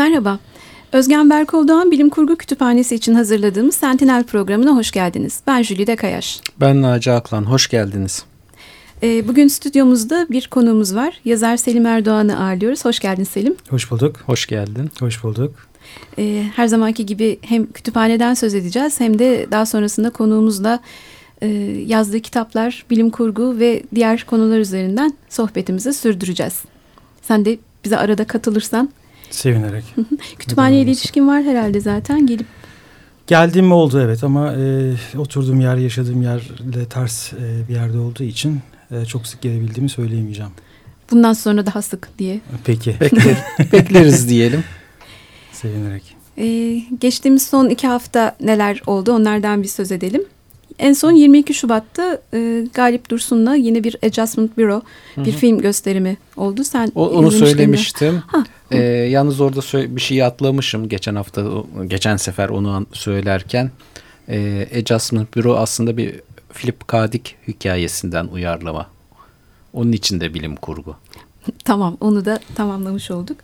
Merhaba. Özgen Berkol Bilim Kurgu Kütüphanesi için hazırladığımız Sentinel programına hoş geldiniz. Ben Jülide Kayaş. Ben Naci Aklan. Hoş geldiniz. Ee, bugün stüdyomuzda bir konuğumuz var. Yazar Selim Erdoğan'ı ağırlıyoruz. Hoş geldin Selim. Hoş bulduk. Hoş geldin. Hoş bulduk. Ee, her zamanki gibi hem kütüphaneden söz edeceğiz hem de daha sonrasında konuğumuzla e, yazdığı kitaplar, bilim kurgu ve diğer konular üzerinden sohbetimizi sürdüreceğiz. Sen de bize arada katılırsan. Sevinerek. Kütüphaneyle ilişkin var herhalde zaten gelip. Geldiğim oldu evet ama e, oturduğum yer, yaşadığım yerle ters e, bir yerde olduğu için e, çok sık gelebildiğimi söyleyemeyeceğim. Bundan sonra daha sık diye. Peki. Bekler, bekleriz diyelim. Sevinerek. Ee, geçtiğimiz son iki hafta neler oldu onlardan bir söz edelim. En son 22 Şubat'ta e, Galip Dursun'la yine bir Adjustment Bureau bir Hı -hı. film gösterimi oldu. Sen o, onu söylemiştim. Ee, yalnız orada bir şeyi atlamışım geçen hafta geçen sefer onu söylerken. E, Adjustment Bureau aslında bir Philip K. Dick hikayesinden uyarlama. Onun için de bilim kurgu. tamam onu da tamamlamış olduk.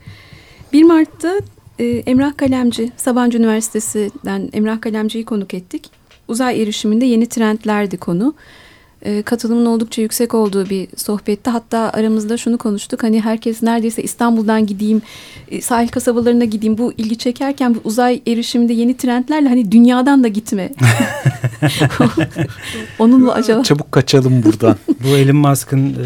1 Mart'ta e, Emrah Kalemci, Sabancı Üniversitesi'den Emrah Kalemci'yi konuk ettik. Uzay erişiminde yeni trendlerdi konu. E, katılımın oldukça yüksek olduğu bir sohbette hatta aramızda şunu konuştuk hani herkes neredeyse İstanbul'dan gideyim e, sahil kasabalarına gideyim bu ilgi çekerken bu uzay erişiminde yeni trendlerle hani dünyadan da gitme. Onunla acaba. Çabuk kaçalım buradan. bu Elon Musk'ın e,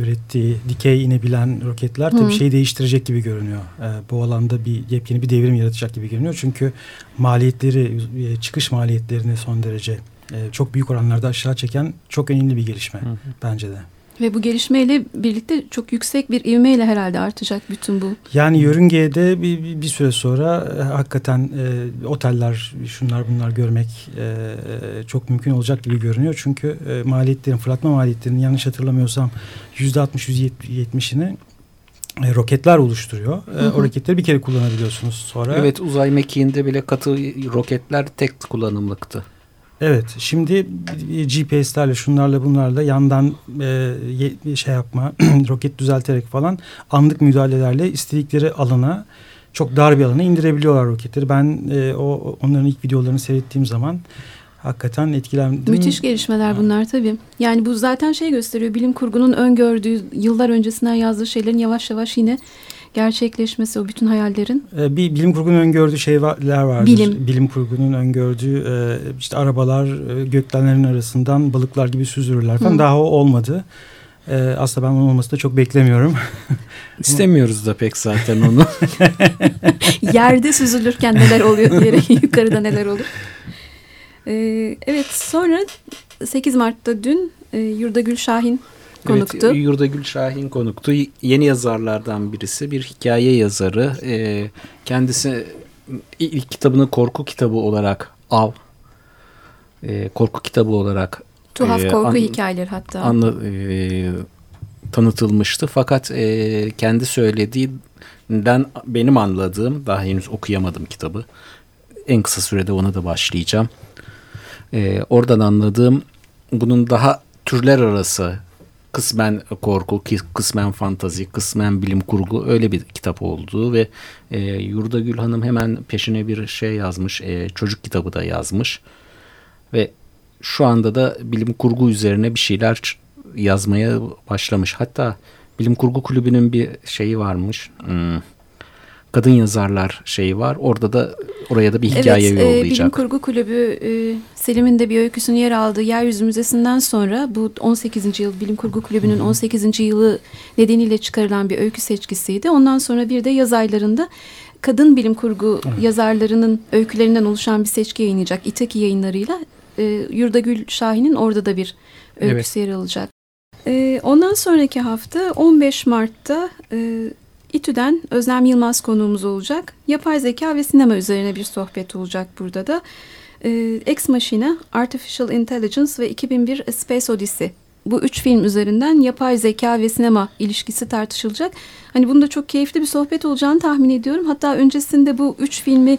ürettiği dikey inebilen roketler tabii şeyi değiştirecek gibi görünüyor. E, bu alanda bir yepyeni bir devrim yaratacak gibi görünüyor. Çünkü maliyetleri e, çıkış maliyetlerini son derece e, çok büyük oranlarda aşağı çeken çok önemli bir gelişme hı hı. bence de. Ve bu gelişmeyle birlikte çok yüksek bir ivmeyle herhalde artacak bütün bu. Yani yörüngeye de bir, bir, bir süre sonra e, hakikaten e, oteller, şunlar bunlar görmek e, çok mümkün olacak gibi görünüyor. Çünkü e, maliyetlerin, fırlatma maliyetlerinin yanlış hatırlamıyorsam yüzde 60-%70'ini e, roketler oluşturuyor. Hı hı. O roketleri bir kere kullanabiliyorsunuz sonra. Evet uzay mekiğinde bile katı roketler tek kullanımlıktı. Evet şimdi GPS'lerle şunlarla bunlarla yandan e, şey yapma roket düzelterek falan anlık müdahalelerle istedikleri alana çok dar bir alana indirebiliyorlar roketleri. Ben e, o onların ilk videolarını seyrettiğim zaman hakikaten etkilendim. Müthiş gelişmeler bunlar tabii. Yani bu zaten şey gösteriyor bilim kurgunun öngördüğü yıllar öncesinden yazdığı şeylerin yavaş yavaş yine gerçekleşmesi o bütün hayallerin? Ee, bir bilim kurgunun öngördüğü şeyler vardır. Bilim. Bilim kurgunun öngördüğü e, işte arabalar e, gökdelenlerin arasından balıklar gibi süzülürler falan. Hı. Daha o olmadı. E, aslında ben onun olmasını da çok beklemiyorum. İstemiyoruz da pek zaten onu. Yerde süzülürken neler oluyor diyerek yukarıda neler olur. evet sonra 8 Mart'ta dün Yurda Gül Şahin konuktu. Evet, Yurdagül Şahin konuktu. Yeni yazarlardan birisi. Bir hikaye yazarı. E, kendisi ilk kitabını korku kitabı olarak Av. E, korku kitabı olarak Tuhaf e, korku an, hikayeleri hatta. Anla, e, tanıtılmıştı. Fakat e, kendi söylediğinden benim anladığım, daha henüz okuyamadım kitabı. En kısa sürede ona da başlayacağım. E, oradan anladığım bunun daha türler arası kısmen korku, kısmen fantazi, kısmen bilim kurgu öyle bir kitap olduğu ve e, Yurda Gül Hanım hemen peşine bir şey yazmış, e, çocuk kitabı da yazmış ve şu anda da bilim kurgu üzerine bir şeyler yazmaya başlamış. Hatta bilim kurgu kulübünün bir şeyi varmış. Hmm kadın yazarlar şeyi var. Orada da oraya da bir hikaye evet, yollayacak. Evet, Bilim Kurgu Kulübü e, Selim'in de bir öyküsünün yer aldığı Yeryüzü Müzesi'nden sonra bu 18. yıl Bilim Kurgu Kulübü'nün 18. yılı nedeniyle çıkarılan bir öykü seçkisiydi. Ondan sonra bir de yaz aylarında kadın bilim kurgu evet. yazarlarının öykülerinden oluşan bir seçki yayınlayacak. İtaki yayınlarıyla e, Yurdagül Şahin'in orada da bir öyküsü evet. yer alacak. E, ondan sonraki hafta 15 Mart'ta e, İTÜ'den Özlem Yılmaz konuğumuz olacak. Yapay zeka ve sinema üzerine bir sohbet olacak burada da. Ee, Ex Machina, Artificial Intelligence ve 2001 A Space Odyssey. Bu üç film üzerinden yapay zeka ve sinema ilişkisi tartışılacak. Hani bunda çok keyifli bir sohbet olacağını tahmin ediyorum. Hatta öncesinde bu üç filmi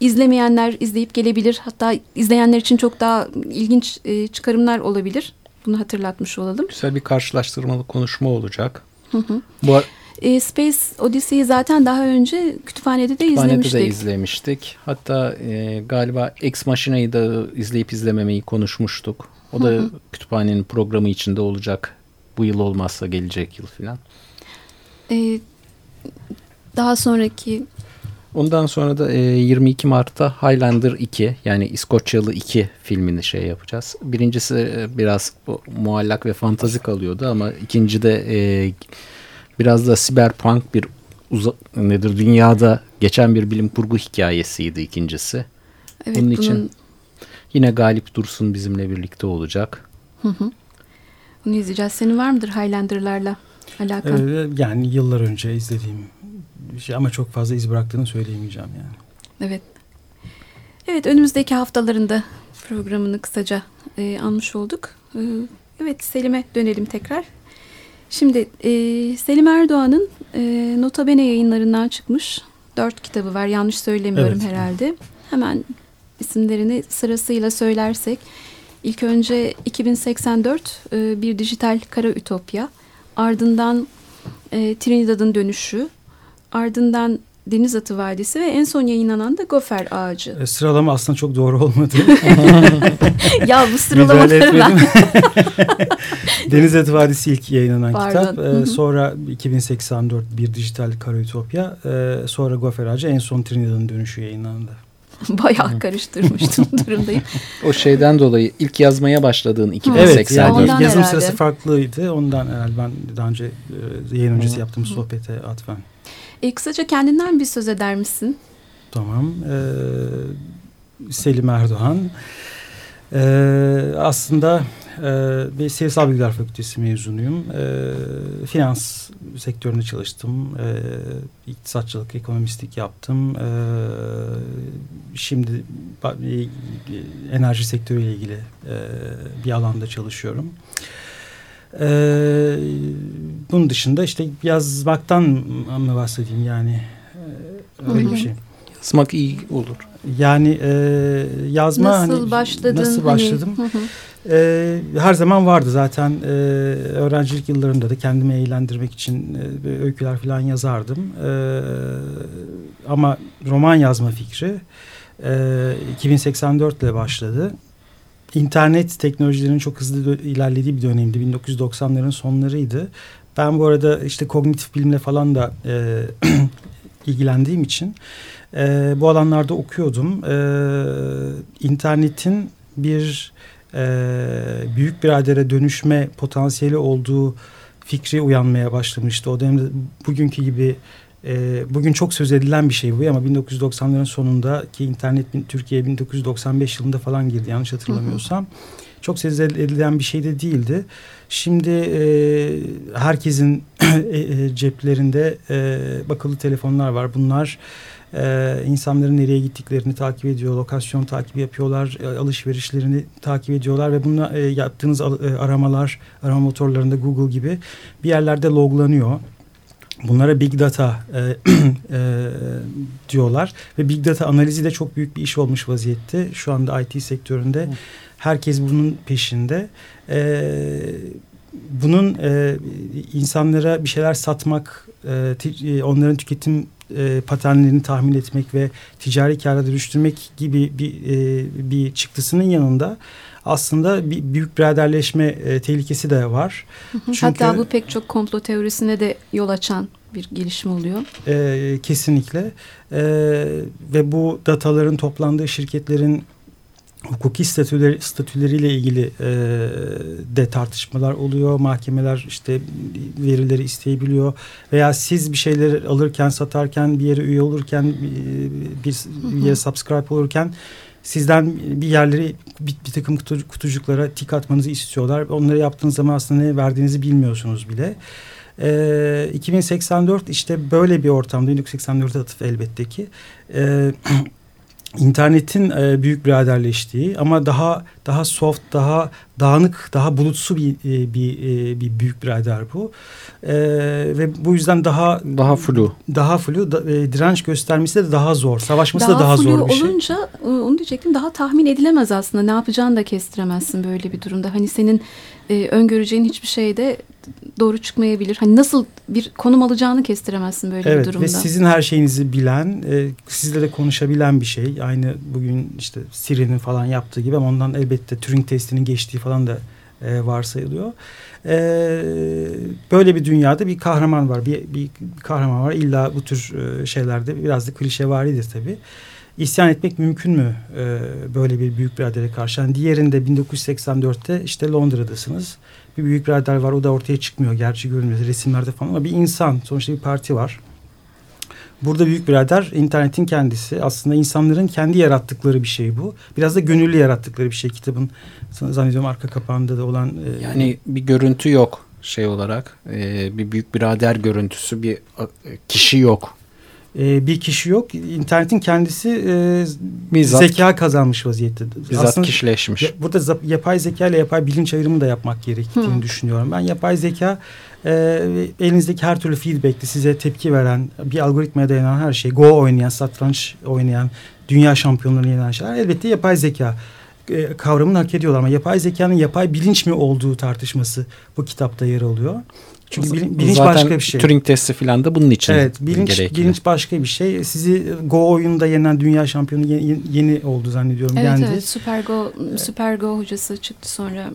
izlemeyenler izleyip gelebilir. Hatta izleyenler için çok daha ilginç e, çıkarımlar olabilir. Bunu hatırlatmış olalım. Güzel bir karşılaştırmalı konuşma olacak. Hı hı. Bu e, Space Odyssey'i zaten daha önce kütüphanede de Kütüphanede izlemiştik. de izlemiştik. Hatta e, galiba Ex Machina'yı da izleyip izlememeyi konuşmuştuk. O da Hı hı. kütüphanenin programı içinde olacak. Bu yıl olmazsa gelecek yıl falan. E, daha sonraki Ondan sonra da e, 22 Mart'ta Highlander 2 yani İskoçyalı 2 filmini şey yapacağız. Birincisi e, biraz bu, muallak ve fantazi kalıyordu ama ikinci de e, biraz da siberpunk bir uza, nedir dünyada geçen bir bilim kurgu hikayesiydi ikincisi. evet Bunun bunun için- Yine Galip Dursun bizimle birlikte olacak. Hı hı. Bunu izleyeceğiz. Senin var mıdır Highlander'larla alakan? Ee, yani yıllar önce izlediğim bir şey ama çok fazla iz bıraktığını söyleyemeyeceğim yani. Evet. Evet önümüzdeki haftalarında programını kısaca e, anmış olduk. E, evet Selim'e dönelim tekrar. Şimdi e, Selim Erdoğan'ın e, Nota Bene yayınlarından çıkmış dört kitabı var. Yanlış söylemiyorum Evet. herhalde. Hemen isimlerini sırasıyla söylersek. İlk önce 2084 e, bir dijital kara ütopya. Ardından e, Trinidad'ın dönüşü. Ardından Deniz Atı Vadisi ve en son yayınlanan da Gofer Ağacı. Ee, sıralama aslında çok doğru olmadı. ya bu sıralamaları ben... Deniz Eti Vadisi ilk yayınlanan Pardon. kitap. Ee, hı. sonra 2084 bir dijital kara ütopya. Ee, sonra Gofer Ağacı en son Trinidad'ın dönüşü yayınlandı. Bayağı karıştırmıştım durumdayım. O şeyden dolayı ilk yazmaya başladığın Evet 2080'de. yani yazım herhalde. sırası farklıydı. Ondan herhalde ben daha önce e, yayın öncesi yaptığım sohbete atfen. E, kısaca kendinden bir söz eder misin? Tamam. Ee, Selim Erdoğan. Ee, aslında e, bir siyasal bilgiler fakültesi mezunuyum. Ee, finans sektöründe çalıştım. Ee, iktisatçılık, ekonomistlik yaptım. Ee, şimdi e, enerji sektörüyle ilgili e, bir alanda çalışıyorum. Ee, bunun dışında işte yazmaktan mı bahsedeyim yani? Ee, öyle Hı hı. bir şey. Yazmak iyi olur. Yani e, yazma nasıl hani, başladın? Nasıl Hani- başladım? Hı hı. E, her zaman vardı zaten e, öğrencilik yıllarında da kendimi eğlendirmek için e, öyküler falan yazardım. E, ama roman yazma fikri e, 2084 ile başladı. İnternet teknolojilerinin çok hızlı ilerlediği bir dönemdi. 1990'ların sonlarıydı. Ben bu arada işte kognitif bilimle falan da e, ilgilendiğim için e, bu alanlarda okuyordum. E, internetin bir e, büyük biradere dönüşme potansiyeli olduğu fikri uyanmaya başlamıştı. O dönemde bugünkü gibi e, bugün çok söz edilen bir şey bu ama 1990'ların sonundaki internet Türkiye 1995 yılında falan girdi yanlış hatırlamıyorsam. Çok söz edilen bir şey de değildi. Şimdi e, herkesin e, e, ceplerinde e, bakılı telefonlar var. Bunlar e, insanların nereye gittiklerini takip ediyor, lokasyon takibi yapıyorlar, e, alışverişlerini takip ediyorlar ve bununla e, yaptığınız al- e, aramalar, arama motorlarında Google gibi bir yerlerde loglanıyor. Bunlara big data e, e, diyorlar ve big data analizi de çok büyük bir iş olmuş vaziyette. Şu anda IT sektöründe herkes bunun peşinde. E, bunun e, insanlara bir şeyler satmak, e, e, onların tüketim e, paternlerini tahmin etmek ve ticari kâra dönüştürmek gibi bir e, bir çıktısının yanında aslında bir büyük biraderleşme e, tehlikesi de var. Çünkü- Hatta bu pek çok komplo teorisine de yol açan bir gelişme oluyor. E, kesinlikle E, ve bu dataların toplandığı şirketlerin hukuki statüleri, statüleriyle ilgili e, de tartışmalar oluyor. Mahkemeler işte verileri isteyebiliyor veya siz bir şeyleri alırken, satarken, bir yere üye olurken, e, bir, bir yere subscribe olurken sizden bir yerleri bir, bir takım kutu- kutucuklara tik atmanızı istiyorlar. Onları yaptığınız zaman aslında ne verdiğinizi bilmiyorsunuz bile. Ee, 2084 işte böyle bir ortamda 1984'e atıf elbette ki ee, internetin e, büyük biraderleştiği ama daha daha soft daha dağınık daha bulutsu bir e, bir, e, bir büyük birader bu Ee, ve bu yüzden daha Daha flu. daha flu da- e, direnç göstermesi de daha zor savaşması da daha flu zor bir şey. olunca e, onu diyecektim daha tahmin edilemez aslında. Ne yapacağını da kestiremezsin böyle bir durumda. Hani senin e, öngöreceğin hiçbir şeyde doğru çıkmayabilir. Hani nasıl bir konum alacağını kestiremezsin böyle evet, bir durumda. Ve sizin her şeyinizi bilen, e, sizle de konuşabilen bir şey. Aynı bugün işte Siri'nin falan yaptığı gibi ama ondan elbette Turing testinin geçtiği falan da e, varsayılıyor. E, böyle bir dünyada bir kahraman var. Bir, bir, bir kahraman var. İlla bu tür e, şeylerde biraz da klişevaridir tabii. İsyan etmek mümkün mü e, böyle bir büyük biradere karşı? Yani diğerinde 1984'te işte Londra'dasınız. Bir büyük birader var o da ortaya çıkmıyor. Gerçi görünmüyor resimlerde falan ama bir insan. Sonuçta bir parti var. Burada büyük birader internetin kendisi. Aslında insanların kendi yarattıkları bir şey bu. Biraz da gönüllü yarattıkları bir şey kitabın. Zannediyorum arka kapağında da olan. E, yani bir görüntü yok şey olarak. E, bir büyük birader görüntüsü bir kişi yok e, bir kişi yok. İnternetin kendisi e, bizzat, zeka kazanmış vaziyette. Bizzat Aslında, kişileşmiş. Ya, burada yapay zeka ile yapay bilinç ayrımı da yapmak gerektiğini hmm. düşünüyorum. Ben yapay zeka e, elinizdeki her türlü feedback'te size tepki veren, bir algoritmaya dayanan her şey, Go oynayan, satranç oynayan, dünya şampiyonlarını yenen şeyler elbette yapay zeka e, kavramını hak ediyorlar ama yapay zekanın yapay bilinç mi olduğu tartışması bu kitapta yer alıyor. Çünkü bilinç, bilinç Zaten başka bir şey. Turing testi falan da bunun için Evet bilinç, gerekli. bilinç başka bir şey. Sizi Go oyununda yenen dünya şampiyonu yeni, yeni oldu zannediyorum. Evet yendi. evet Super Go, Super Go hocası çıktı sonra.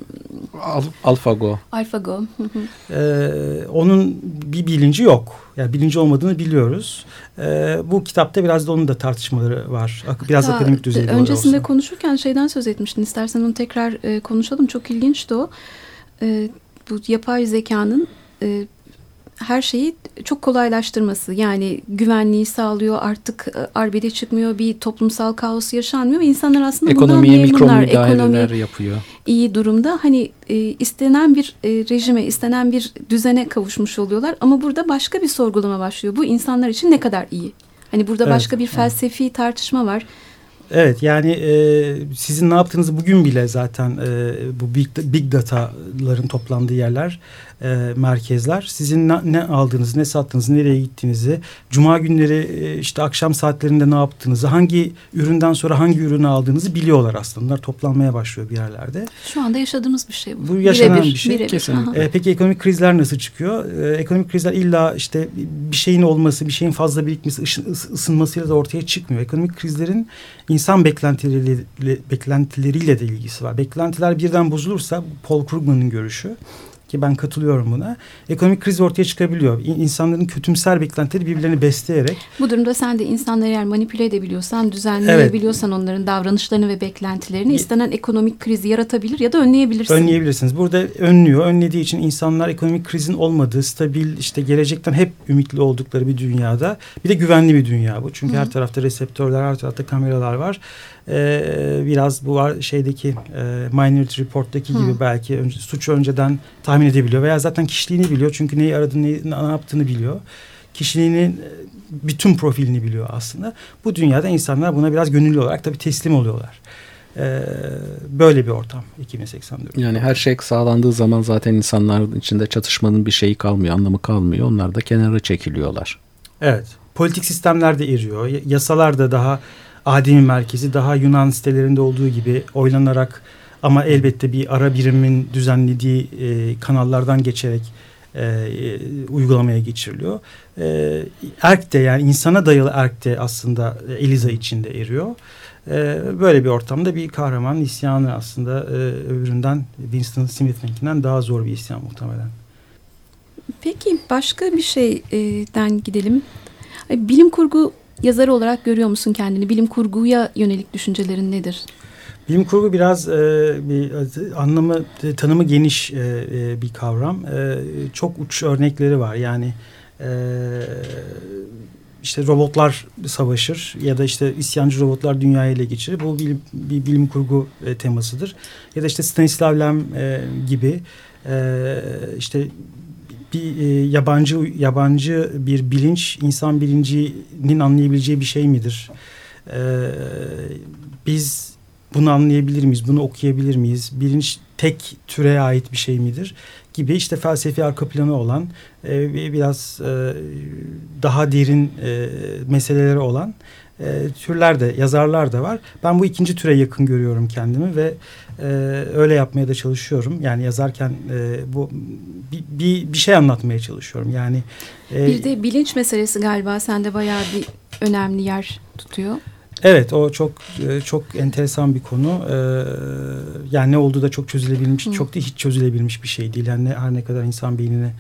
Al, AlphaGo. AlphaGo. ee, onun bir bilinci yok. Yani bilinci olmadığını biliyoruz. Ee, bu kitapta biraz da onun da tartışmaları var. Biraz Hatta, akademik düzeyde Öncesinde konuşurken şeyden söz etmiştin. İstersen onu tekrar e, konuşalım. Çok ilginçti o. E, bu yapay zekanın e, her şeyi çok kolaylaştırması. Yani güvenliği sağlıyor artık e, arbede çıkmıyor bir toplumsal kaos yaşanmıyor insanlar aslında Ekonomiye mikro müdahaleler yapıyor. iyi durumda. Hani e, istenen bir e, rejime istenen bir düzene kavuşmuş oluyorlar. Ama burada başka bir sorgulama başlıyor. Bu insanlar için ne kadar iyi? Hani burada evet, başka bir felsefi evet. tartışma var. Evet yani e, sizin ne yaptığınızı bugün bile zaten e, bu big, big dataların toplandığı yerler e, merkezler. Sizin ne, ne aldığınızı, ne sattığınızı, nereye gittiğinizi, cuma günleri e, işte akşam saatlerinde ne yaptığınızı, hangi üründen sonra hangi ürünü aldığınızı biliyorlar aslında. Bunlar toplanmaya başlıyor bir yerlerde. Şu anda yaşadığımız bir şey bu. Bu yaşanan birebir, bir şey. Birebir. Kesinlikle. E, peki ekonomik krizler nasıl çıkıyor? E, ekonomik krizler illa işte bir şeyin olması, bir şeyin fazla birikmesi, ısınmasıyla da ortaya çıkmıyor. Ekonomik krizlerin insan beklentileriyle, beklentileriyle de ilgisi var. Beklentiler birden bozulursa Paul Krugman'ın görüşü ki ben katılıyorum buna. Ekonomik kriz ortaya çıkabiliyor. İnsanların kötümser beklentileri birbirlerini besleyerek. Bu durumda sen de insanları eğer manipüle edebiliyorsan, düzenleyebiliyorsan evet. onların davranışlarını ve beklentilerini istenen ekonomik krizi yaratabilir ya da önleyebilirsin. Önleyebilirsiniz. Burada önlüyor. Önlediği için insanlar ekonomik krizin olmadığı, stabil, işte gelecekten hep ümitli oldukları bir dünyada. Bir de güvenli bir dünya bu. Çünkü Hı. her tarafta reseptörler, her tarafta kameralar var e, biraz bu var şeydeki e, Minority Report'taki Hı. gibi belki önce, suçu önceden tahmin edebiliyor veya zaten kişiliğini biliyor çünkü neyi aradığını neyi, ne yaptığını biliyor. Kişiliğinin e, bütün profilini biliyor aslında. Bu dünyada insanlar buna biraz gönüllü olarak tabii teslim oluyorlar. Ee, böyle bir ortam 2084. Yani her şey sağlandığı zaman zaten insanların içinde çatışmanın bir şeyi kalmıyor, anlamı kalmıyor. Onlar da kenara çekiliyorlar. Evet. Politik sistemler de eriyor. Yasalar da daha ademi merkezi daha Yunan sitelerinde olduğu gibi oylanarak ama elbette bir ara birimin düzenlediği e, kanallardan geçerek e, e, uygulamaya geçiriliyor. E, erk de yani insana dayalı erk de aslında Eliza içinde eriyor. E, böyle bir ortamda bir kahraman isyanı aslında e, öbüründen Winston Smith'inkinden daha zor bir isyan muhtemelen. Peki başka bir şeyden gidelim. Bilim kurgu yazarı olarak görüyor musun kendini? Bilim kurguya yönelik düşüncelerin nedir? Bilim kurgu biraz e, bir anlamı, tanımı geniş e, e, bir kavram. E, çok uç örnekleri var. Yani e, işte robotlar savaşır ya da işte isyancı robotlar dünyayı ele geçirir. Bu bir, bir bilim kurgu e, temasıdır. Ya da işte Stanislav Lem e, gibi e, işte bir e, yabancı yabancı bir bilinç insan bilincinin anlayabileceği bir şey midir? E, biz bunu anlayabilir miyiz? Bunu okuyabilir miyiz? Bilinç tek türe ait bir şey midir? Gibi işte felsefi arka planı olan e, biraz e, daha derin e, meseleleri olan e, türler de yazarlar da var. Ben bu ikinci türe yakın görüyorum kendimi ve e, öyle yapmaya da çalışıyorum. Yani yazarken bu bir, bir, şey anlatmaya çalışıyorum. Yani bir de bilinç meselesi galiba sende bayağı bir önemli yer tutuyor. Evet o çok e, çok enteresan bir konu. Ee, yani ne olduğu da çok çözülebilmiş, Hı. çok da hiç çözülebilmiş bir şey değil. Yani her ne kadar insan beynine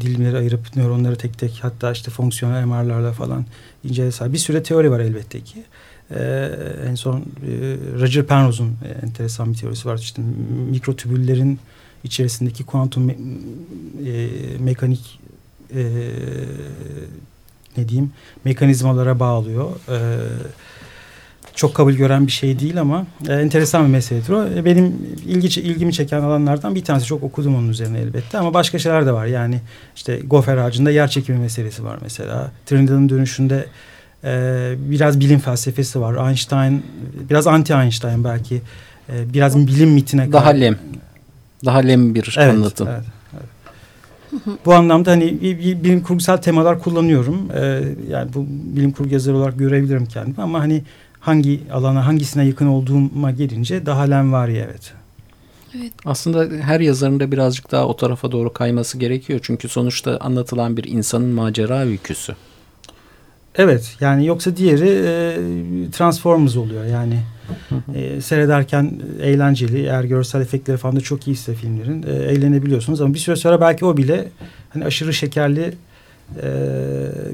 dilimleri ayırıp nöronları tek tek hatta işte fonksiyonel MR'larla falan incelese. Bir süre teori var elbette ki. Ee, en son e, Roger Penrose'un e, enteresan bir teorisi var. İşte mikrotübüllerin içerisindeki kuantum me e, mekanik e, ne diyeyim mekanizmalara bağlıyor. E, çok kabul gören bir şey değil ama e, enteresan bir meseledir o. E, benim ilgi, ilgimi çeken alanlardan bir tanesi çok okudum onun üzerine elbette ama başka şeyler de var. Yani işte gofer ağacında yer çekimi meselesi var mesela. Trinidad'ın dönüşünde e, biraz bilim felsefesi var. Einstein biraz anti Einstein belki e, biraz bilim mitine daha lem daha lem bir evet, anlatım. Evet. Bu anlamda hani bilim kurgusal temalar kullanıyorum. Ee, yani bu bilim kurgu yazarı olarak görebilirim kendimi ama hani hangi alana hangisine yakın olduğuma gelince daha lenvari evet. Evet. Aslında her yazarın da birazcık daha o tarafa doğru kayması gerekiyor. Çünkü sonuçta anlatılan bir insanın macera öyküsü. Evet yani yoksa diğeri e, Transformers oluyor yani e, seyrederken eğlenceli eğer görsel efektleri falan da çok iyiyse filmlerin e, eğlenebiliyorsunuz ama bir süre sonra belki o bile hani aşırı şekerli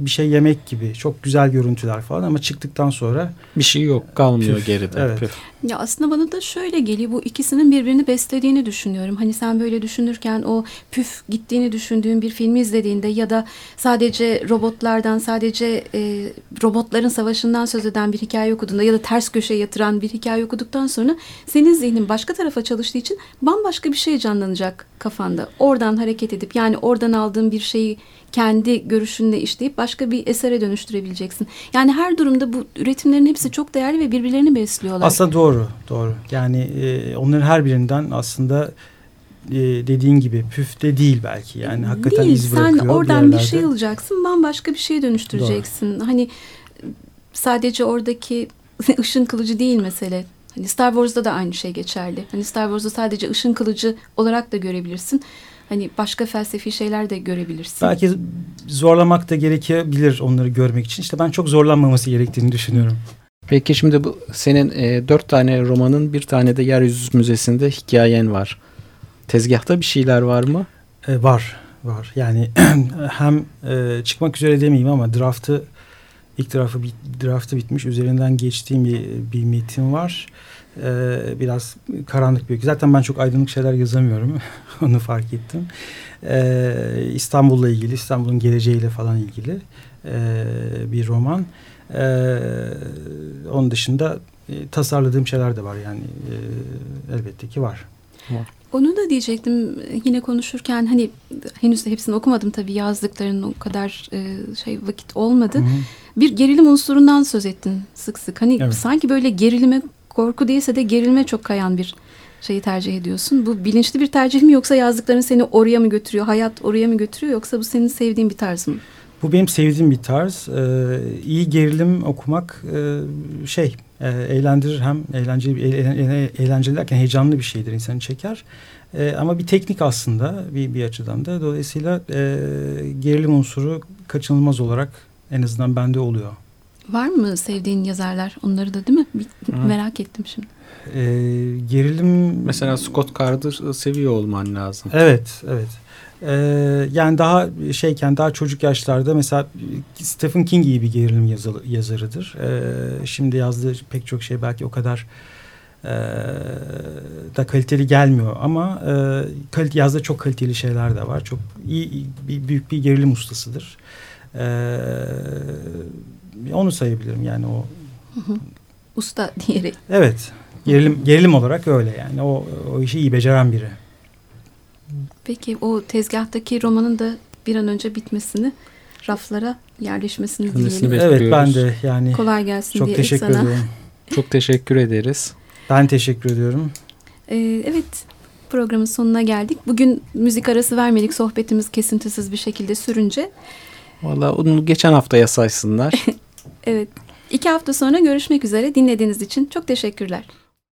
bir şey yemek gibi çok güzel görüntüler falan ama çıktıktan sonra bir şey yok kalmıyor püf, geride. Evet. Püf. Ya aslında bana da şöyle geliyor bu ikisinin birbirini beslediğini düşünüyorum. Hani sen böyle düşünürken o püf gittiğini düşündüğün bir filmi izlediğinde ya da sadece robotlardan sadece e, robotların savaşından söz eden bir hikaye okuduğunda ya da ters köşeye yatıran bir hikaye okuduktan sonra senin zihnin başka tarafa çalıştığı için bambaşka bir şey canlanacak kafanda. Oradan hareket edip yani oradan aldığın bir şeyi kendi görüşünle işleyip başka bir esere dönüştürebileceksin. Yani her durumda bu üretimlerin hepsi çok değerli ve birbirlerini besliyorlar. Aslında doğru, doğru. Yani e, onların her birinden aslında e, dediğin gibi püfte değil belki. Yani hakikaten değil, iz bırakıyor. Sen oradan bir, bir şey alacaksın, bambaşka bir şey dönüştüreceksin. Doğru. Hani sadece oradaki ışın kılıcı değil mesele. Hani Star Wars'da da aynı şey geçerli. Hani Star Wars'da sadece ışın kılıcı olarak da görebilirsin hani başka felsefi şeyler de görebilirsin. Belki zorlamak da gerekebilir onları görmek için. İşte ben çok zorlanmaması gerektiğini düşünüyorum. Peki şimdi bu senin e, dört tane romanın bir tane de Yeryüzü Müzesi'nde hikayen var. Tezgahta bir şeyler var mı? E, var, var. Yani hem e, çıkmak üzere demeyeyim ama draftı ilk draftı, draftı bitmiş. Üzerinden geçtiğim bir, bir metin var e, biraz karanlık bir Zaten ben çok aydınlık şeyler yazamıyorum. Onu fark ettim. E, İstanbul'la ilgili, İstanbul'un geleceğiyle falan ilgili e, bir roman. E, onun dışında e, tasarladığım şeyler de var yani e, elbette ki var. var. Onu da diyecektim yine konuşurken hani henüz de hepsini okumadım tabii yazdıklarının o kadar e, şey vakit olmadı. Hı hı. Bir gerilim unsurundan söz ettin sık sık. Hani evet. sanki böyle gerilime korku değilse de gerilme çok kayan bir şeyi tercih ediyorsun. Bu bilinçli bir tercih mi yoksa yazdıkların seni oraya mı götürüyor, hayat oraya mı götürüyor yoksa bu senin sevdiğin bir tarz mı? Bu benim sevdiğim bir tarz. Ee, iyi gerilim okumak e, şey e, eğlendirir hem eğlenceli, e, eğlenceli derken heyecanlı bir şeydir insanı çeker. E, ama bir teknik aslında bir, bir açıdan da. Dolayısıyla e, gerilim unsuru kaçınılmaz olarak en azından bende oluyor. Var mı sevdiğin yazarlar? Onları da değil mi? Bir, merak ettim şimdi. Ee, gerilim... Mesela Scott Card'ı seviyor olman lazım. Evet, evet. Ee, yani daha şeyken daha çocuk yaşlarda mesela Stephen King iyi bir gerilim yazı, yazarıdır. Ee, şimdi yazdığı pek çok şey belki o kadar e, da kaliteli gelmiyor ama e, kalite, yazdığı çok kaliteli şeyler de var. Çok iyi, bir, büyük bir gerilim ustasıdır. Eee onu sayabilirim yani o. Usta diyerek. Evet. Gerilim, gerilim olarak öyle yani. O, o işi iyi beceren biri. Peki o tezgahtaki romanın da bir an önce bitmesini, raflara yerleşmesini dileyelim. Evet ben de yani. Kolay gelsin çok diye teşekkür sana. ediyorum. Çok teşekkür ederiz. Ben teşekkür ediyorum. Ee, evet programın sonuna geldik. Bugün müzik arası vermedik. Sohbetimiz kesintisiz bir şekilde sürünce. Valla onu geçen haftaya saysınlar. Evet. İki hafta sonra görüşmek üzere. Dinlediğiniz için çok teşekkürler.